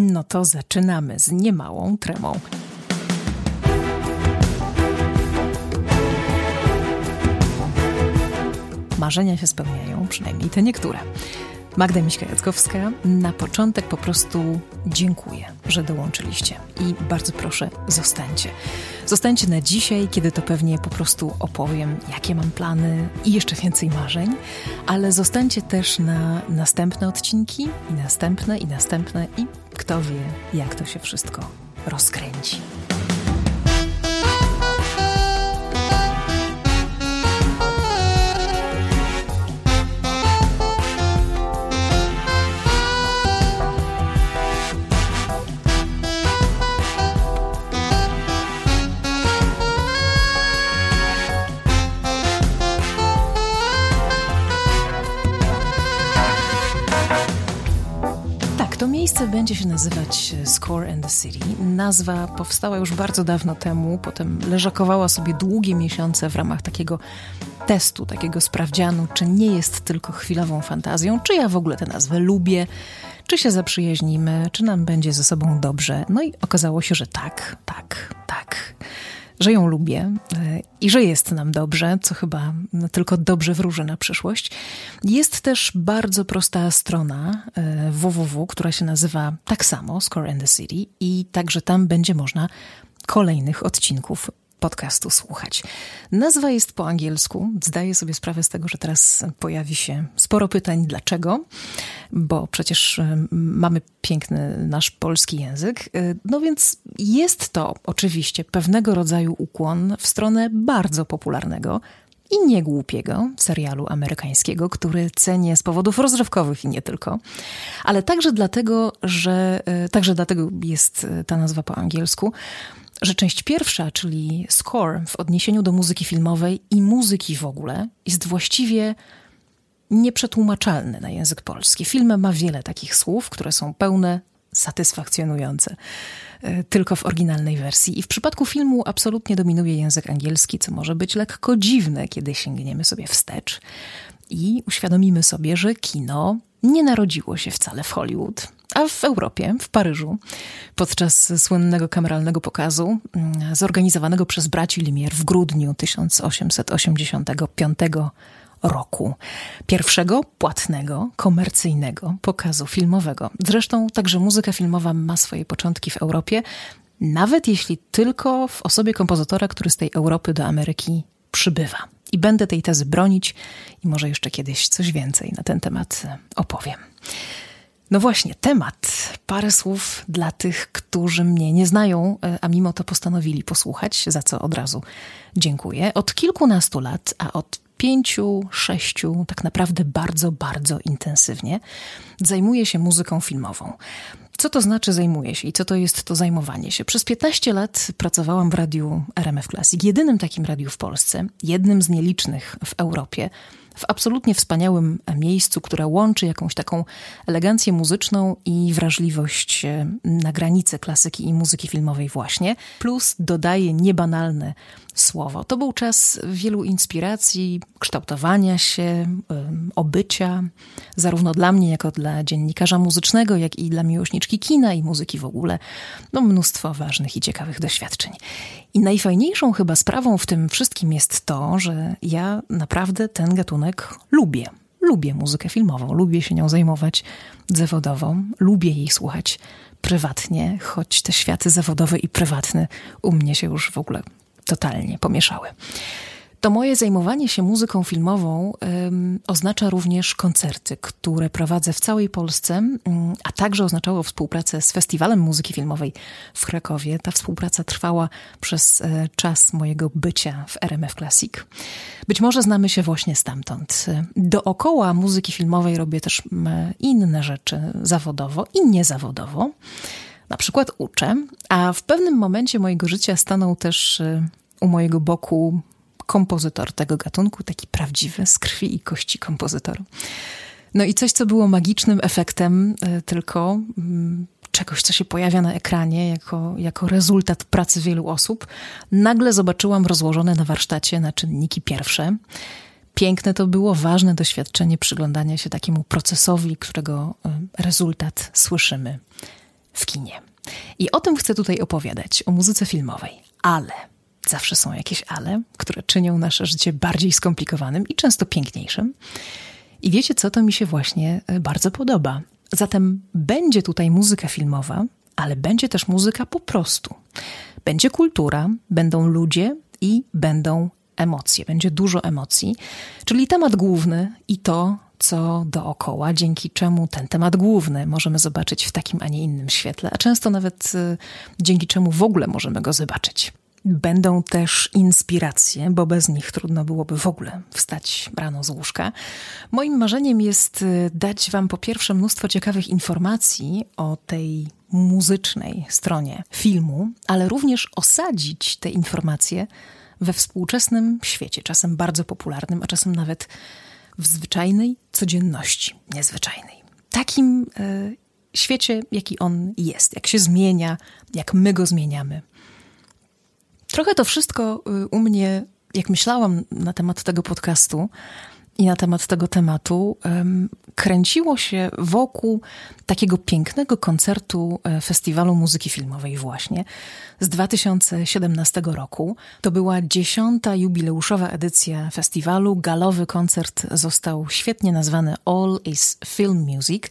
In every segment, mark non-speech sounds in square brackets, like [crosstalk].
No to zaczynamy z niemałą tremą. Marzenia się spełniają, przynajmniej te niektóre. Magda Miśka-Jackowska, na początek po prostu dziękuję, że dołączyliście i bardzo proszę, zostańcie. Zostańcie na dzisiaj, kiedy to pewnie po prostu opowiem, jakie mam plany i jeszcze więcej marzeń, ale zostańcie też na następne odcinki i następne i następne i kto wie, jak to się wszystko rozkręci. Miejsce będzie się nazywać Score and the City. Nazwa powstała już bardzo dawno temu, potem leżakowała sobie długie miesiące w ramach takiego testu, takiego sprawdzianu, czy nie jest tylko chwilową fantazją, czy ja w ogóle tę nazwę lubię, czy się zaprzyjaźnimy, czy nam będzie ze sobą dobrze. No i okazało się, że tak, tak, tak że ją lubię e, i że jest nam dobrze, co chyba no, tylko dobrze wróży na przyszłość. Jest też bardzo prosta strona www, e, która się nazywa tak samo Score and the City i także tam będzie można kolejnych odcinków podcastu słuchać. Nazwa jest po angielsku. Zdaję sobie sprawę z tego, że teraz pojawi się sporo pytań, dlaczego, bo przecież y, mamy piękny nasz polski język. Y, no więc jest to oczywiście pewnego rodzaju ukłon w stronę bardzo popularnego i niegłupiego serialu amerykańskiego, który cenię z powodów rozrywkowych i nie tylko, ale także dlatego, że y, także dlatego jest ta nazwa po angielsku, że część pierwsza, czyli score w odniesieniu do muzyki filmowej i muzyki w ogóle, jest właściwie nieprzetłumaczalny na język polski. Film ma wiele takich słów, które są pełne, satysfakcjonujące e, tylko w oryginalnej wersji. I w przypadku filmu absolutnie dominuje język angielski, co może być lekko dziwne, kiedy sięgniemy sobie wstecz i uświadomimy sobie, że kino nie narodziło się wcale w Hollywood, a w Europie, w Paryżu, podczas słynnego kameralnego pokazu mm, zorganizowanego przez braci Limier w grudniu 1885 roku. Pierwszego płatnego, komercyjnego pokazu filmowego. Zresztą także muzyka filmowa ma swoje początki w Europie, nawet jeśli tylko w osobie kompozytora, który z tej Europy do Ameryki przybywa. I będę tej tezy bronić i może jeszcze kiedyś coś więcej na ten temat opowiem. No właśnie, temat. Parę słów dla tych, którzy mnie nie znają, e, a mimo to postanowili posłuchać, za co od razu dziękuję. Od kilkunastu lat, a od pięciu, sześciu, tak naprawdę bardzo, bardzo intensywnie zajmuję się muzyką filmową. Co to znaczy zajmuję się i co to jest to zajmowanie się? Przez 15 lat pracowałam w radiu RMF Classic, jedynym takim radiu w Polsce, jednym z nielicznych w Europie, w absolutnie wspaniałym miejscu, które łączy jakąś taką elegancję muzyczną i wrażliwość e, na granicy klasyki i muzyki filmowej właśnie, plus dodaje niebanalne słowo. To był czas wielu inspiracji, kształtowania się, obycia, zarówno dla mnie, jako dla dziennikarza muzycznego, jak i dla miłośniczki kina i muzyki w ogóle. No, mnóstwo ważnych i ciekawych doświadczeń. I najfajniejszą chyba sprawą w tym wszystkim jest to, że ja naprawdę ten gatunek lubię. Lubię muzykę filmową, lubię się nią zajmować zawodowo, lubię jej słuchać prywatnie, choć te światy zawodowe i prywatne u mnie się już w ogóle totalnie pomieszały. To moje zajmowanie się muzyką filmową oznacza również koncerty, które prowadzę w całej Polsce, um, a także oznaczało współpracę z Festiwalem Muzyki Filmowej w Krakowie. Ta współpraca trwała przez e, czas mojego bycia w RMF Classic. Być może znamy się właśnie stamtąd. Dookoła muzyki filmowej robię też inne rzeczy zawodowo i niezawodowo. Na przykład uczę, a w pewnym momencie mojego życia stanął też e, u mojego boku kompozytor tego gatunku, taki prawdziwy, z krwi i kości kompozytor. No i coś, co było magicznym efektem e, tylko mm, czegoś, co się pojawia na ekranie jako, jako rezultat pracy wielu osób, nagle zobaczyłam rozłożone na warsztacie na czynniki pierwsze. Piękne to było, ważne doświadczenie przyglądania się takiemu procesowi, którego e, rezultat słyszymy w kinie. I o tym chcę tutaj opowiadać, o muzyce filmowej. Ale zawsze są jakieś ale, które czynią nasze życie bardziej skomplikowanym i często piękniejszym. I wiecie co, to mi się właśnie e, bardzo podoba. Zatem będzie tutaj muzyka filmowa, ale będzie też muzyka po prostu. Będzie kultura, będą ludzie i będą emocje. Będzie dużo emocji, czyli temat główny i to, co dookoła, dzięki czemu ten temat główny możemy zobaczyć w takim, a nie innym świetle, a często nawet y, dzięki czemu w ogóle możemy go zobaczyć. Będą też inspiracje, bo bez nich trudno byłoby w ogóle wstać rano z łóżka. Moim marzeniem jest y, dać Wam po pierwsze mnóstwo ciekawych informacji o tej muzycznej stronie filmu, ale również osadzić te informacje we współczesnym świecie, czasem bardzo popularnym, a czasem nawet w zwyczajnej codzienności, niezwyczajnej. Takim y, świecie, jaki on jest, jak się zmienia, jak my go zmieniamy. Trochę to wszystko y, u mnie, jak myślałam na temat tego podcastu, i na temat tego tematu kręciło się wokół takiego pięknego koncertu e, Festiwalu Muzyki Filmowej właśnie z 2017 roku. To była dziesiąta jubileuszowa edycja festiwalu. Galowy koncert został świetnie nazwany All is Film Music.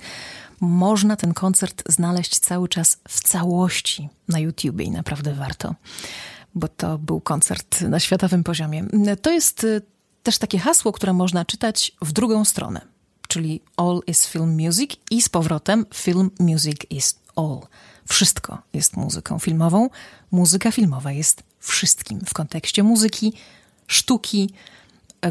Można ten koncert znaleźć cały czas w całości na YouTubie i naprawdę warto bo to był koncert na światowym poziomie. To jest e, też takie hasło, które można czytać w drugą stronę, czyli all is film music i z powrotem film music is all. Wszystko jest muzyką filmową. Muzyka filmowa jest wszystkim w kontekście muzyki, sztuki,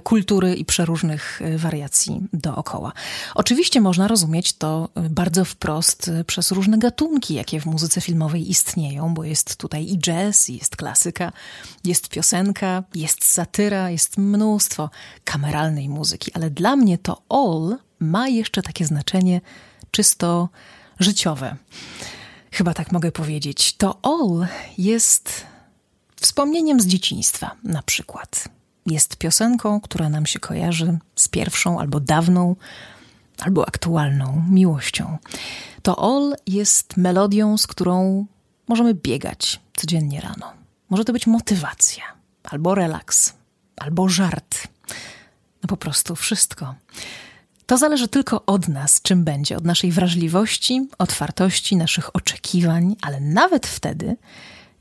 kultury i przeróżnych e, wariacji dookoła. Oczywiście można rozumieć to e, bardzo wprost przez różne gatunki, jakie w muzyce filmowej istnieją, bo jest tutaj i jazz, jest klasyka, jest piosenka, jest satyra, jest mnóstwo kameralnej muzyki, ale dla mnie to all ma jeszcze takie znaczenie czysto życiowe. Chyba tak mogę powiedzieć. To all jest wspomnieniem z dzieciństwa, na przykład jest piosenką, która nam się kojarzy z pierwszą albo dawną, albo aktualną miłością. To All jest melodią, z którą możemy biegać codziennie rano. Może to być motywacja, albo relaks, albo żart. No po prostu wszystko. To zależy tylko od nas, czym będzie, od naszej wrażliwości, otwartości, naszych oczekiwań, ale nawet wtedy,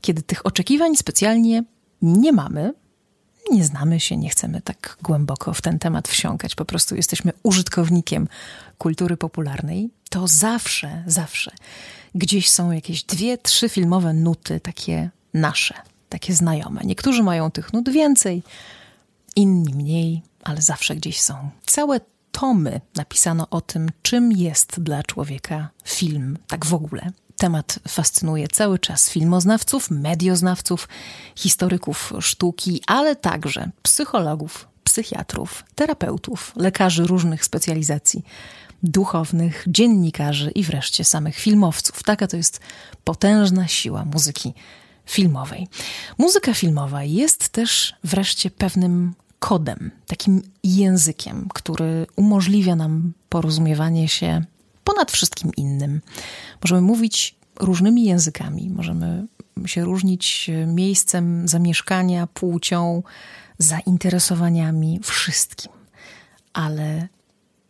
kiedy tych oczekiwań specjalnie nie mamy, nie znamy się, nie chcemy tak głęboko w ten temat wsiąkać, po prostu jesteśmy użytkownikiem kultury popularnej, to zawsze, zawsze gdzieś są jakieś dwie, trzy filmowe nuty, takie nasze, takie znajome. Niektórzy mają tych nut więcej, inni mniej, ale zawsze gdzieś są. Całe tomy napisano o tym, czym jest dla człowieka film, tak w ogóle. Temat fascynuje cały czas filmoznawców, medioznawców, historyków sztuki, ale także psychologów, psychiatrów, terapeutów, lekarzy różnych specjalizacji, duchownych, dziennikarzy i wreszcie samych filmowców. Taka to jest potężna siła muzyki filmowej. Muzyka filmowa jest też wreszcie pewnym kodem, takim językiem, który umożliwia nam porozumiewanie się ponad wszystkim innym. Możemy mówić różnymi językami, możemy się różnić miejscem zamieszkania, płcią, zainteresowaniami, wszystkim. Ale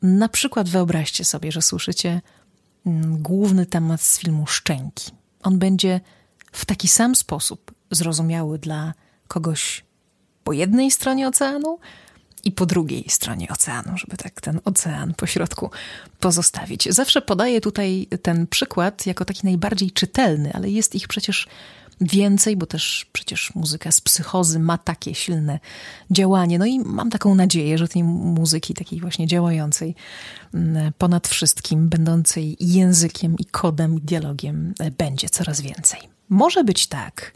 na przykład wyobraźcie sobie, że słyszycie mm, główny temat z filmu Szczęki. On będzie w taki sam sposób zrozumiały dla kogoś po jednej stronie oceanu, i po drugiej stronie oceanu, żeby tak ten ocean po środku pozostawić. Zawsze podaję tutaj ten przykład jako taki najbardziej czytelny, ale jest ich przecież więcej, bo też przecież muzyka z psychozy ma takie silne działanie. No i mam taką nadzieję, że tej muzyki takiej właśnie działającej mm, ponad wszystkim, będącej językiem i kodem, dialogiem e, będzie coraz więcej. Może być tak,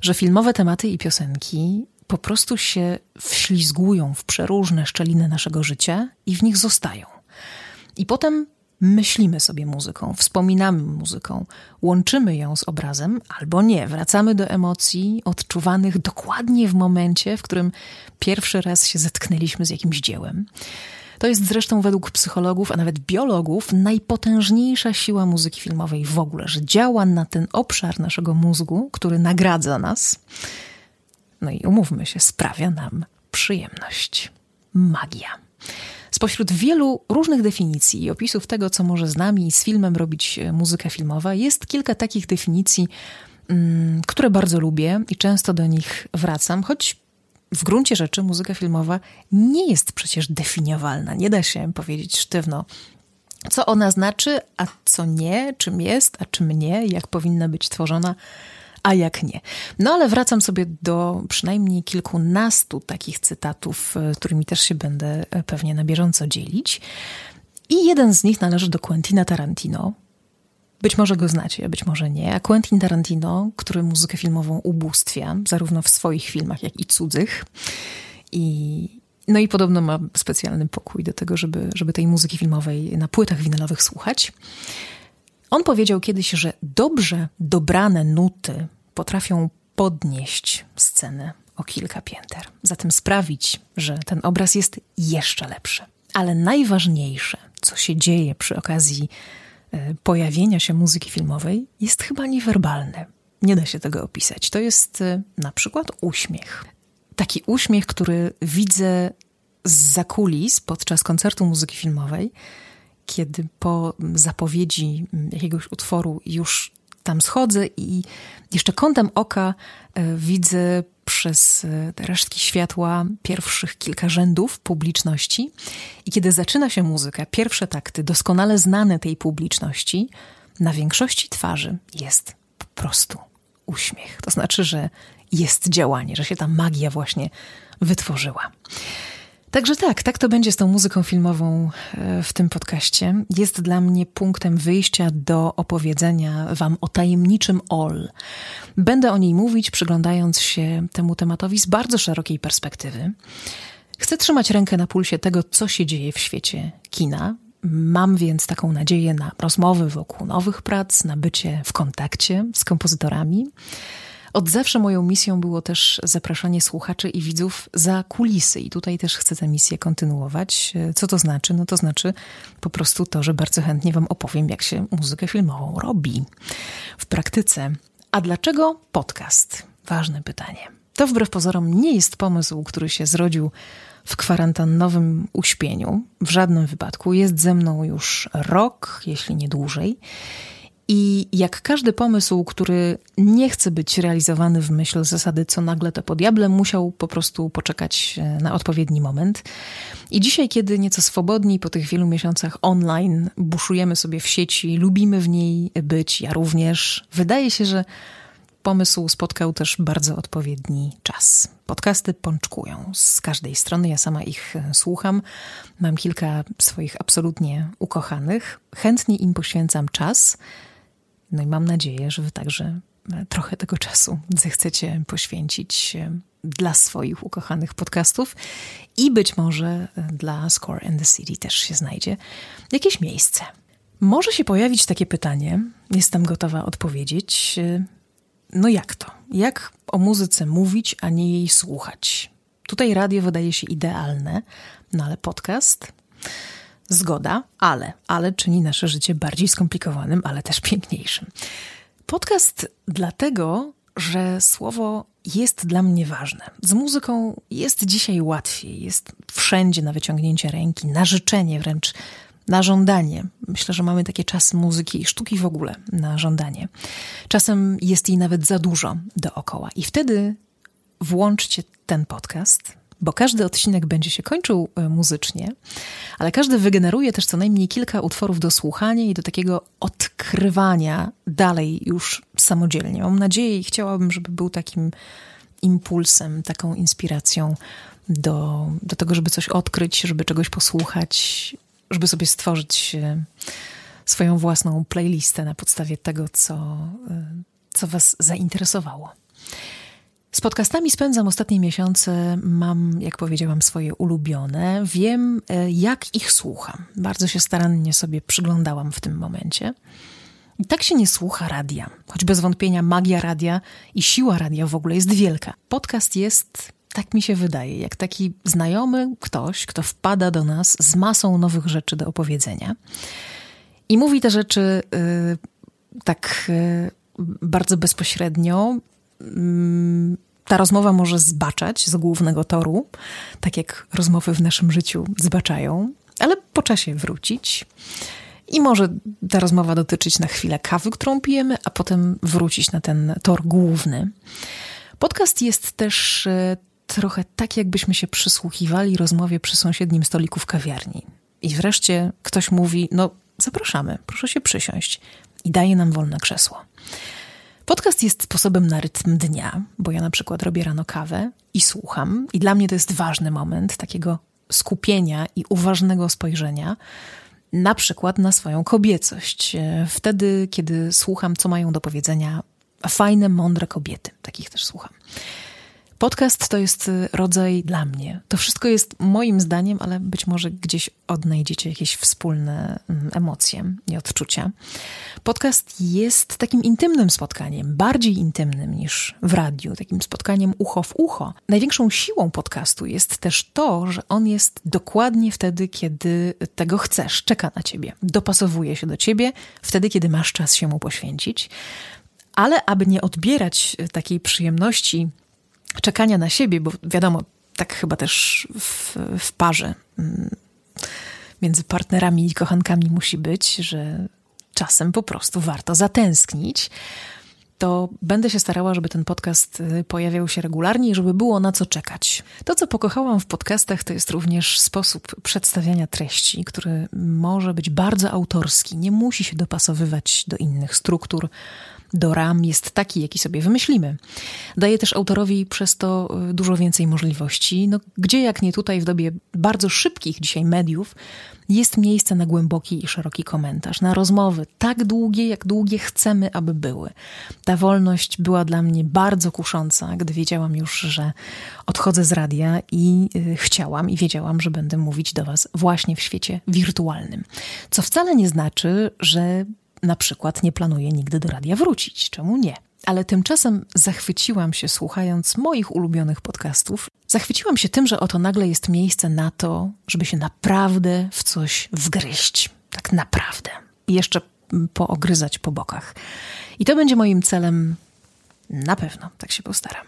że filmowe tematy i piosenki po prostu się wślizgują w przeróżne szczeliny naszego życia i w nich zostają. I potem myślimy sobie muzyką, wspominamy muzyką, łączymy ją z obrazem, albo nie, wracamy do emocji odczuwanych dokładnie w momencie, w którym pierwszy raz się zetknęliśmy z jakimś dziełem. To jest zresztą według psychologów, a nawet biologów, najpotężniejsza siła muzyki filmowej w ogóle, że działa na ten obszar naszego mózgu, który nagradza nas. No i umówmy się, sprawia nam przyjemność. Magia. Spośród wielu różnych definicji i opisów tego, co może z nami i z filmem robić e, muzyka filmowa, jest kilka takich definicji, mm, które bardzo lubię i często do nich wracam, choć w gruncie rzeczy muzyka filmowa nie jest przecież definiowalna. Nie da się powiedzieć sztywno, co ona znaczy, a co nie, czym jest, a czym nie, jak powinna być tworzona, a jak nie. No ale wracam sobie do przynajmniej kilkunastu takich cytatów, e, którymi też się będę e, pewnie na bieżąco dzielić. I jeden z nich należy do Quentina Tarantino, być może go znacie, być może nie. A Quentin Tarantino, który muzykę filmową ubóstwia, zarówno w swoich filmach, jak i cudzych. I, no i podobno ma specjalny pokój do tego, żeby, żeby tej muzyki filmowej na płytach winylowych słuchać. On powiedział kiedyś, że dobrze dobrane nuty potrafią podnieść scenę o kilka pięter. Zatem sprawić, że ten obraz jest jeszcze lepszy. Ale najważniejsze, co się dzieje przy okazji E, pojawienia się muzyki filmowej jest chyba niewerbalne. Nie da się tego opisać. To jest e, na przykład uśmiech. Taki uśmiech, który widzę z zakulis podczas koncertu muzyki filmowej, kiedy po zapowiedzi jakiegoś utworu już tam schodzę i jeszcze kątem oka e, widzę przez e, resztki światła pierwszych kilka rzędów publiczności. I kiedy zaczyna się muzyka, pierwsze takty, doskonale znane tej publiczności, na większości twarzy jest po prostu uśmiech. To znaczy, że jest działanie, że się ta magia właśnie wytworzyła. Także tak, tak to będzie z tą muzyką filmową e, w tym podcaście. Jest dla mnie punktem wyjścia do opowiedzenia Wam o tajemniczym All. Będę o niej mówić, przyglądając się temu tematowi z bardzo szerokiej perspektywy. Chcę trzymać rękę na pulsie tego, co się dzieje w świecie kina. Mam więc taką nadzieję na rozmowy wokół nowych prac, na bycie w kontakcie z kompozytorami. Od zawsze moją misją było też zapraszanie słuchaczy i widzów za kulisy, i tutaj też chcę tę misję kontynuować. Co to znaczy? No to znaczy po prostu to, że bardzo chętnie Wam opowiem, jak się muzykę filmową robi w praktyce. A dlaczego podcast? Ważne pytanie. To wbrew pozorom nie jest pomysł, który się zrodził w kwarantannowym uśpieniu. W żadnym wypadku. Jest ze mną już rok, jeśli nie dłużej. I jak każdy pomysł, który nie chce być realizowany w myśl zasady co nagle to po diable, musiał po prostu poczekać e, na odpowiedni moment. I dzisiaj, kiedy nieco swobodniej po tych wielu miesiącach online buszujemy sobie w sieci, lubimy w niej być, ja również, wydaje się, że pomysł spotkał też bardzo odpowiedni czas. Podcasty pączkują z każdej strony, ja sama ich e, słucham. Mam kilka swoich absolutnie ukochanych. Chętnie im poświęcam czas – no i mam nadzieję, że wy także e, trochę tego czasu zechcecie poświęcić e, dla swoich ukochanych podcastów i być może e, dla Score and the City też się znajdzie jakieś miejsce. Może się pojawić takie pytanie, jestem gotowa odpowiedzieć. No jak to? Jak o muzyce mówić, a nie jej słuchać? Tutaj radio wydaje się idealne, no ale podcast Zgoda, ale, ale czyni nasze życie bardziej skomplikowanym, ale też piękniejszym. Podcast dlatego, że słowo jest dla mnie ważne. Z muzyką jest dzisiaj łatwiej, jest wszędzie na wyciągnięcie ręki, na życzenie wręcz, na żądanie. Myślę, że mamy takie czasy muzyki i sztuki w ogóle na żądanie. Czasem jest jej nawet za dużo dookoła. I wtedy włączcie ten podcast, bo każdy odcinek będzie się kończył e, muzycznie, ale każdy wygeneruje też co najmniej kilka utworów do słuchania i do takiego odkrywania dalej już samodzielnie. Mam nadzieję i chciałabym, żeby był takim impulsem, taką inspiracją do, do tego, żeby coś odkryć, żeby czegoś posłuchać, żeby sobie stworzyć e, swoją własną playlistę na podstawie tego, co, e, co Was zainteresowało. Z podcastami spędzam ostatnie miesiące, mam, jak powiedziałam, swoje ulubione. Wiem, e, jak ich słucham. Bardzo się starannie sobie przyglądałam w tym momencie. I tak się nie słucha radia, choć bez wątpienia magia radia i siła radia w ogóle jest wielka. Podcast jest Tak mi się wydaje, jak taki znajomy ktoś, kto wpada do nas z masą nowych rzeczy do opowiedzenia i mówi te rzeczy y, tak y, bardzo bezpośrednio. Mm, ta rozmowa może zbaczać z głównego toru, tak jak rozmowy w naszym życiu zbaczają, ale po czasie wrócić. I może ta rozmowa dotyczyć na chwilę kawy, którą pijemy, a potem wrócić na ten tor główny. Podcast jest też e, trochę tak, jakbyśmy się przysłuchiwali rozmowie przy sąsiednim stoliku w kawiarni. I wreszcie ktoś mówi: No, zapraszamy, proszę się przysiąść, i daje nam wolne krzesło. Podcast jest sposobem na rytm dnia, bo ja na przykład robię rano kawę i słucham, i dla mnie to jest ważny moment takiego skupienia i uważnego spojrzenia na przykład na swoją kobiecość. E, wtedy, kiedy słucham, co mają do powiedzenia fajne, mądre kobiety. Takich też słucham. Podcast to jest y, rodzaj dla mnie. To wszystko jest moim zdaniem, ale być może gdzieś odnajdziecie jakieś wspólne mm, emocje i odczucia. Podcast jest takim intymnym spotkaniem, bardziej intymnym niż w radiu, takim spotkaniem ucho w ucho. Największą siłą podcastu jest też to, że on jest dokładnie wtedy, kiedy tego chcesz, czeka na ciebie, dopasowuje się do ciebie, wtedy, kiedy masz czas się mu poświęcić. Ale aby nie odbierać takiej przyjemności czekania na siebie, bo wiadomo, tak chyba też w, w parze mm, między partnerami i kochankami musi być, że czasem po prostu warto zatęsknić. To będę się starała, żeby ten podcast y, pojawiał się regularnie i żeby było na co czekać. To, co pokochałam w podcastach, to jest również sposób przedstawiania treści, który może być bardzo autorski, nie musi się dopasowywać do innych struktur, do ram jest taki, jaki sobie wymyślimy. Daje też autorowi przez to y, dużo więcej możliwości. No, gdzie jak nie tutaj, w dobie bardzo szybkich dzisiaj mediów, jest miejsce na głęboki i szeroki komentarz, na rozmowy tak długie, jak długie chcemy, aby były. Ta wolność była dla mnie bardzo kusząca, gdy wiedziałam już, że odchodzę z radia i y, chciałam i wiedziałam, że będę mówić do Was właśnie w świecie wirtualnym. Co wcale nie znaczy, że na przykład nie planuję nigdy do radia wrócić. Czemu nie? Ale tymczasem zachwyciłam się słuchając moich ulubionych podcastów. Zachwyciłam się tym, że oto nagle jest miejsce na to, żeby się naprawdę w coś wgryźć. Tak naprawdę. I jeszcze poogryzać po bokach. I to będzie moim celem na pewno, tak się postaram.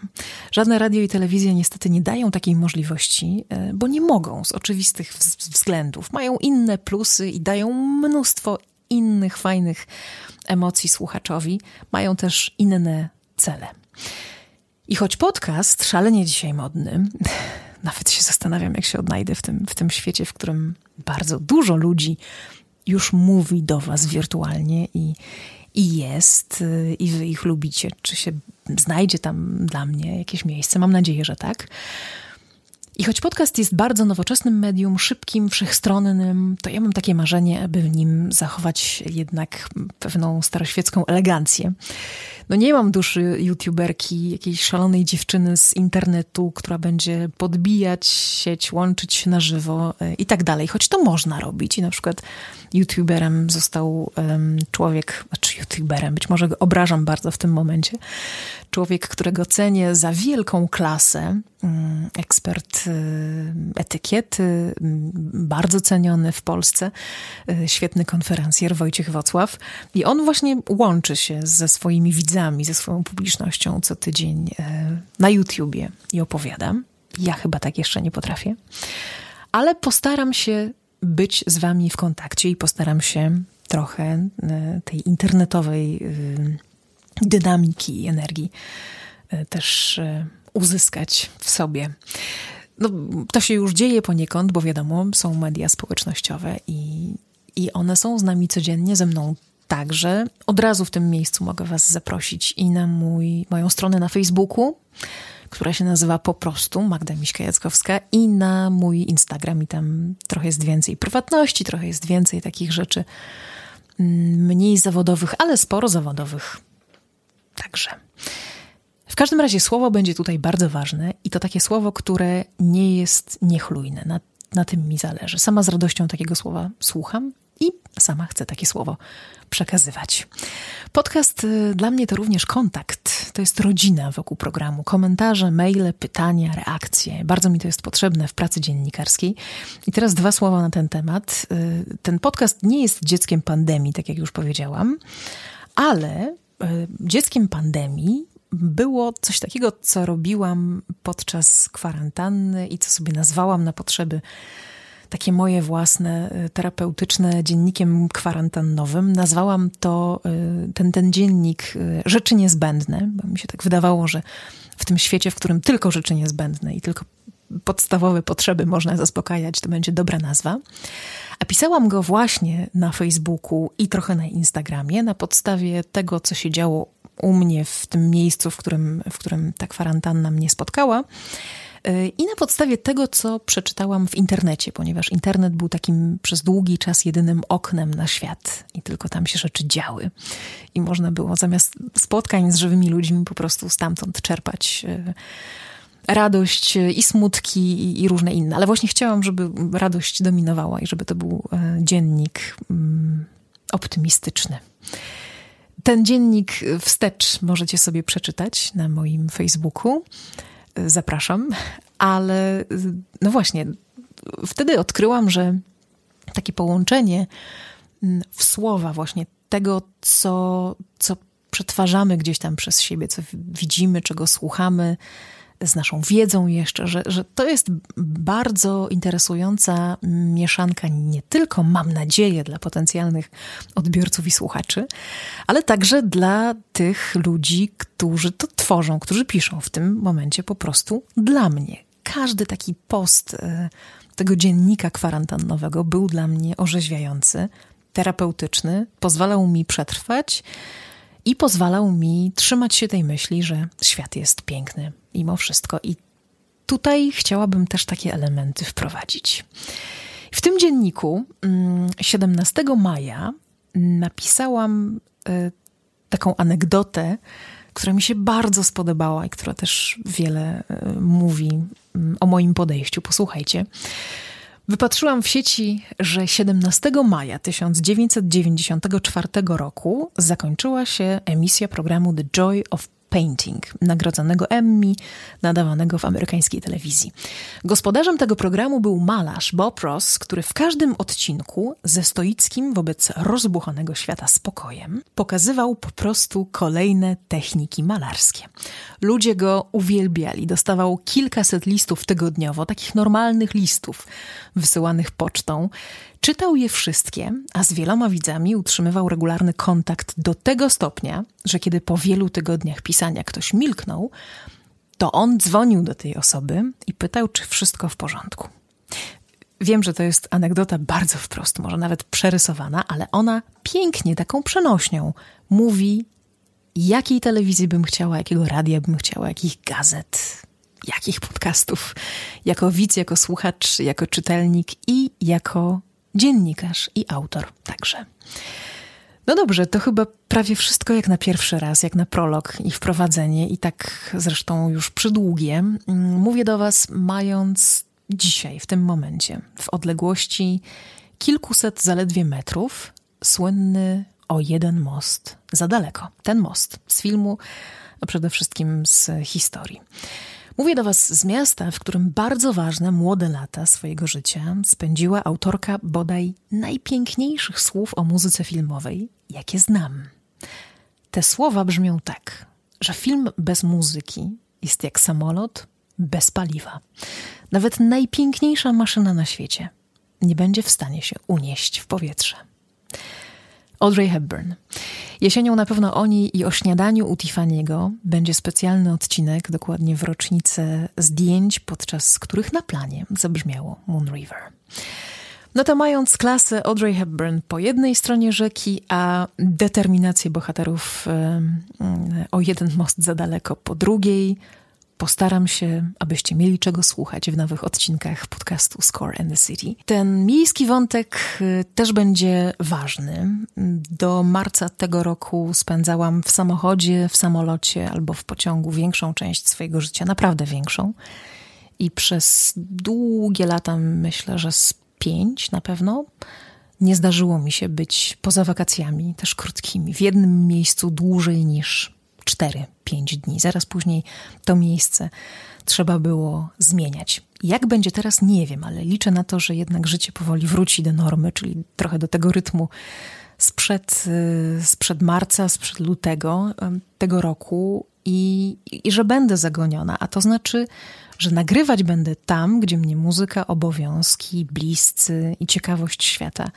Żadne radio i telewizja niestety nie dają takiej możliwości, e, bo nie mogą z oczywistych względów. Mają inne plusy i dają mnóstwo innych fajnych emocji słuchaczowi, mają też inne cele. I choć podcast szalenie dzisiaj modny, [laughs] nawet się zastanawiam, jak się odnajdę w tym, w tym świecie, w którym bardzo dużo ludzi już mówi do Was wirtualnie i, i jest, i Wy ich lubicie. Czy się znajdzie tam dla mnie jakieś miejsce? Mam nadzieję, że tak. I choć podcast jest bardzo nowoczesnym medium, szybkim, wszechstronnym, to ja mam takie marzenie, aby w nim zachować jednak pewną staroświecką elegancję. No nie mam duszy youtuberki, jakiejś szalonej dziewczyny z internetu, która będzie podbijać sieć, łączyć się na żywo e, i tak dalej. Choć to można robić i na przykład youtuberem został um, człowiek, znaczy youtuberem, być może go obrażam bardzo w tym momencie, człowiek, którego cenię za wielką klasę, um, ekspert um, etykiety, bardzo ceniony w Polsce, e, świetny konferencjer Wojciech Wocław i on właśnie łączy się ze swoimi widzami, ze swoją publicznością co tydzień e, na YouTubie i opowiadam. Ja chyba tak jeszcze nie potrafię, ale postaram się być z Wami w kontakcie i postaram się trochę e, tej internetowej e, dynamiki i energii też uzyskać w sobie. No, to się już dzieje poniekąd, bo wiadomo, są media społecznościowe i, i one są z nami codziennie, ze mną także. Od razu w tym miejscu mogę Was zaprosić i na mój, moją stronę na Facebooku która się nazywa po prostu Magda Miśka-Jackowska i na mój Instagram i tam trochę jest więcej prywatności, trochę jest więcej takich rzeczy mm, mniej zawodowych, ale sporo zawodowych także. W każdym razie słowo będzie tutaj bardzo ważne i to takie słowo, które nie jest niechlujne. Na, na tym mi zależy. Sama z radością takiego słowa słucham i sama chcę takie słowo przekazywać. Podcast y, dla mnie to również kontakt to jest rodzina wokół programu. Komentarze, maile, pytania, reakcje. Bardzo mi to jest potrzebne w pracy dziennikarskiej. I teraz dwa słowa na ten temat. Y, ten podcast nie jest dzieckiem pandemii, tak jak już powiedziałam, ale y, dzieckiem pandemii było coś takiego, co robiłam podczas kwarantanny i co sobie nazwałam na potrzeby takie moje własne, y, terapeutyczne dziennikiem kwarantannowym. Nazwałam to, y, ten, ten dziennik y, rzeczy niezbędne, bo mi się tak wydawało, że w tym świecie, w którym tylko rzeczy niezbędne i tylko podstawowe potrzeby można zaspokajać, to będzie dobra nazwa. A pisałam go właśnie na Facebooku i trochę na Instagramie na podstawie tego, co się działo u mnie w tym miejscu, w którym, w którym ta kwarantanna mnie spotkała. I na podstawie tego, co przeczytałam w internecie, ponieważ internet był takim przez długi czas jedynym oknem na świat i tylko tam się rzeczy działy. I można było zamiast spotkań z żywymi ludźmi po prostu stamtąd czerpać e, radość i smutki i różne inne. Ale właśnie chciałam, żeby radość dominowała i żeby to był e, dziennik mm, optymistyczny. Ten dziennik wstecz możecie sobie przeczytać na moim Facebooku zapraszam. Ale no właśnie, wtedy odkryłam, że takie połączenie mm, w słowa właśnie tego, co, co przetwarzamy gdzieś tam przez siebie, co widzimy, czego słuchamy, z naszą wiedzą jeszcze, że, że to jest bardzo interesująca mieszanka nie tylko, mam nadzieję, dla potencjalnych odbiorców i słuchaczy, ale także dla tych ludzi, którzy to tworzą, którzy piszą w tym momencie po prostu dla mnie. Każdy taki post e, tego dziennika kwarantannowego był dla mnie orzeźwiający, terapeutyczny, pozwalał mi przetrwać i pozwalał mi trzymać się tej myśli, że świat jest piękny mimo wszystko. I tutaj chciałabym też takie elementy wprowadzić. W tym dzienniku 17 mm, maja napisałam e, taką anegdotę, która mi się bardzo spodobała i która też wiele e, mówi mm, o moim podejściu. Posłuchajcie. Wypatrzyłam w sieci, że 17 maja 1994 roku zakończyła się emisja programu The Joy of Painting, nagrodzonego Emmy, nadawanego w amerykańskiej telewizji. Gospodarzem tego programu był malarz Bob Ross, który w każdym odcinku ze stoickim wobec rozbuchanego świata spokojem pokazywał po prostu kolejne techniki malarskie. Ludzie go uwielbiali, dostawał kilkaset listów tygodniowo, takich normalnych listów wysyłanych pocztą. Czytał je wszystkie, a z wieloma widzami utrzymywał regularny kontakt do tego stopnia, że kiedy po wielu tygodniach pisania ktoś milknął, to on dzwonił do tej osoby i pytał, czy wszystko w porządku. Wiem, że to jest anegdota bardzo wprost, może nawet przerysowana, ale ona pięknie, taką przenośnią mówi, jakiej telewizji bym chciała, jakiego radia bym chciała, jakich gazet, jakich podcastów, jako widz, jako słuchacz, jako czytelnik i jako dziennikarz i autor także. No dobrze, to chyba prawie wszystko jak na pierwszy raz, jak na prolog i wprowadzenie, i tak zresztą już przydługie. Mówię do Was, mając dzisiaj, w tym momencie, w odległości kilkuset zaledwie metrów, słynny o jeden most za daleko. Ten most z filmu, a przede wszystkim z historii. Mówię do Was z miasta, w którym bardzo ważne młode lata swojego życia spędziła autorka bodaj najpiękniejszych słów o muzyce filmowej, jakie znam. Te słowa brzmią tak, że film bez muzyki jest jak samolot bez paliwa. Nawet najpiękniejsza maszyna na świecie nie będzie w stanie się unieść w powietrze. Audrey Hepburn. Jesienią na pewno o niej i o śniadaniu u Tiffany'ego będzie specjalny odcinek, dokładnie w rocznicę zdjęć, podczas których na planie zabrzmiało Moon River. No to mając klasę Audrey Hepburn po jednej stronie rzeki, a determinację bohaterów o jeden most za daleko po drugiej, Postaram się, abyście mieli czego słuchać w nowych odcinkach podcastu Score and the City. Ten miejski wątek y, też będzie ważny. Do marca tego roku spędzałam w samochodzie, w samolocie albo w pociągu większą część swojego życia, naprawdę większą. I przez długie lata, myślę, że z pięć na pewno, nie zdarzyło mi się być poza wakacjami, też krótkimi, w jednym miejscu dłużej niż 4-5 dni. Zaraz później to miejsce trzeba było zmieniać. Jak będzie teraz, nie wiem, ale liczę na to, że jednak życie powoli wróci do normy, czyli trochę do tego rytmu sprzed, y, sprzed marca, sprzed lutego tego roku i, i że będę zagoniona, a to znaczy, że nagrywać będę tam, gdzie mnie muzyka, obowiązki, bliscy i ciekawość świata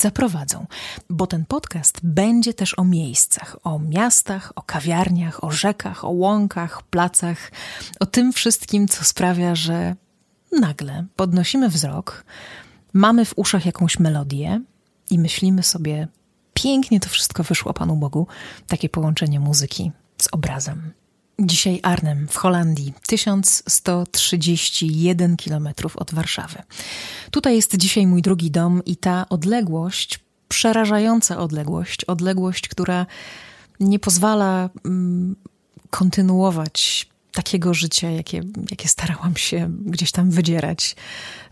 zaprowadzą. Bo ten podcast będzie też o miejscach, o miastach, o kawiarniach, o rzekach, o łąkach, placach, o tym wszystkim, co sprawia, że nagle podnosimy wzrok, mamy w uszach jakąś melodię i myślimy sobie, pięknie to wszystko wyszło Panu Bogu, takie połączenie muzyki z obrazem. Dzisiaj Arnhem w Holandii, 1131 km od Warszawy. Tutaj jest dzisiaj mój drugi dom i ta odległość, przerażająca odległość, odległość, która nie pozwala mm, kontynuować takiego życia, jakie, jakie starałam się gdzieś tam wydzierać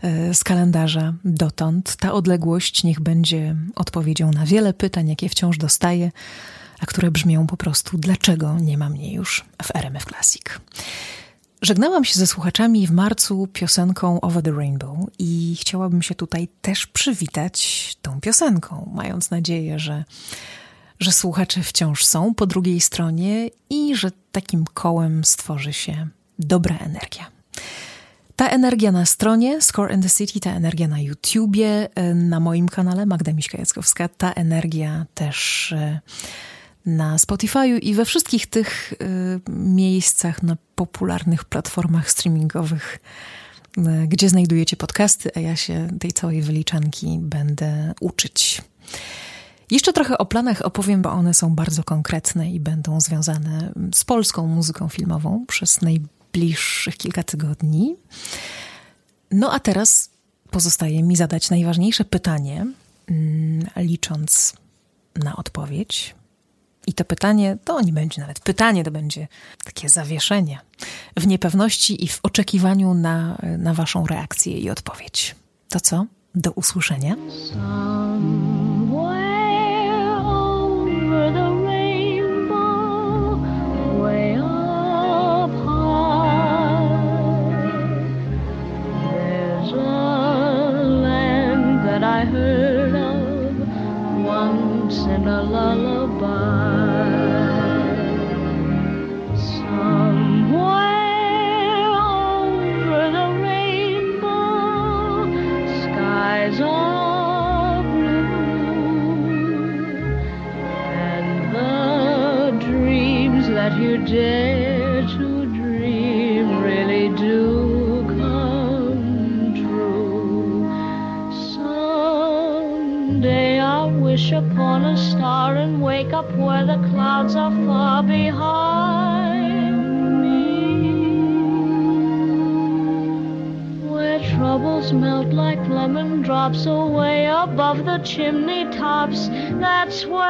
e, z kalendarza dotąd. Ta odległość niech będzie odpowiedzią na wiele pytań, jakie wciąż dostaję a które brzmią po prostu dlaczego nie ma mnie już w RMF Classic. Żegnałam się ze słuchaczami w marcu piosenką Over the Rainbow i chciałabym się tutaj też przywitać tą piosenką, mając nadzieję, że, że słuchacze wciąż są po drugiej stronie i że takim kołem stworzy się dobra energia. Ta energia na stronie Score in the City, ta energia na YouTubie, na moim kanale Magda Miśka-Jackowska, ta energia też na Spotify'u i we wszystkich tych y, miejscach na popularnych platformach streamingowych, y, gdzie znajdujecie podcasty, a ja się tej całej wyliczanki będę uczyć. Jeszcze trochę o planach opowiem, bo one są bardzo konkretne i będą związane z polską muzyką filmową przez najbliższych kilka tygodni. No a teraz pozostaje mi zadać najważniejsze pytanie, mm, licząc na odpowiedź. I to pytanie to nie będzie nawet pytanie, to będzie takie zawieszenie w niepewności i w oczekiwaniu na, na Waszą reakcję i odpowiedź. To co? Do usłyszenia. In a lullaby. Chimney tops. That's where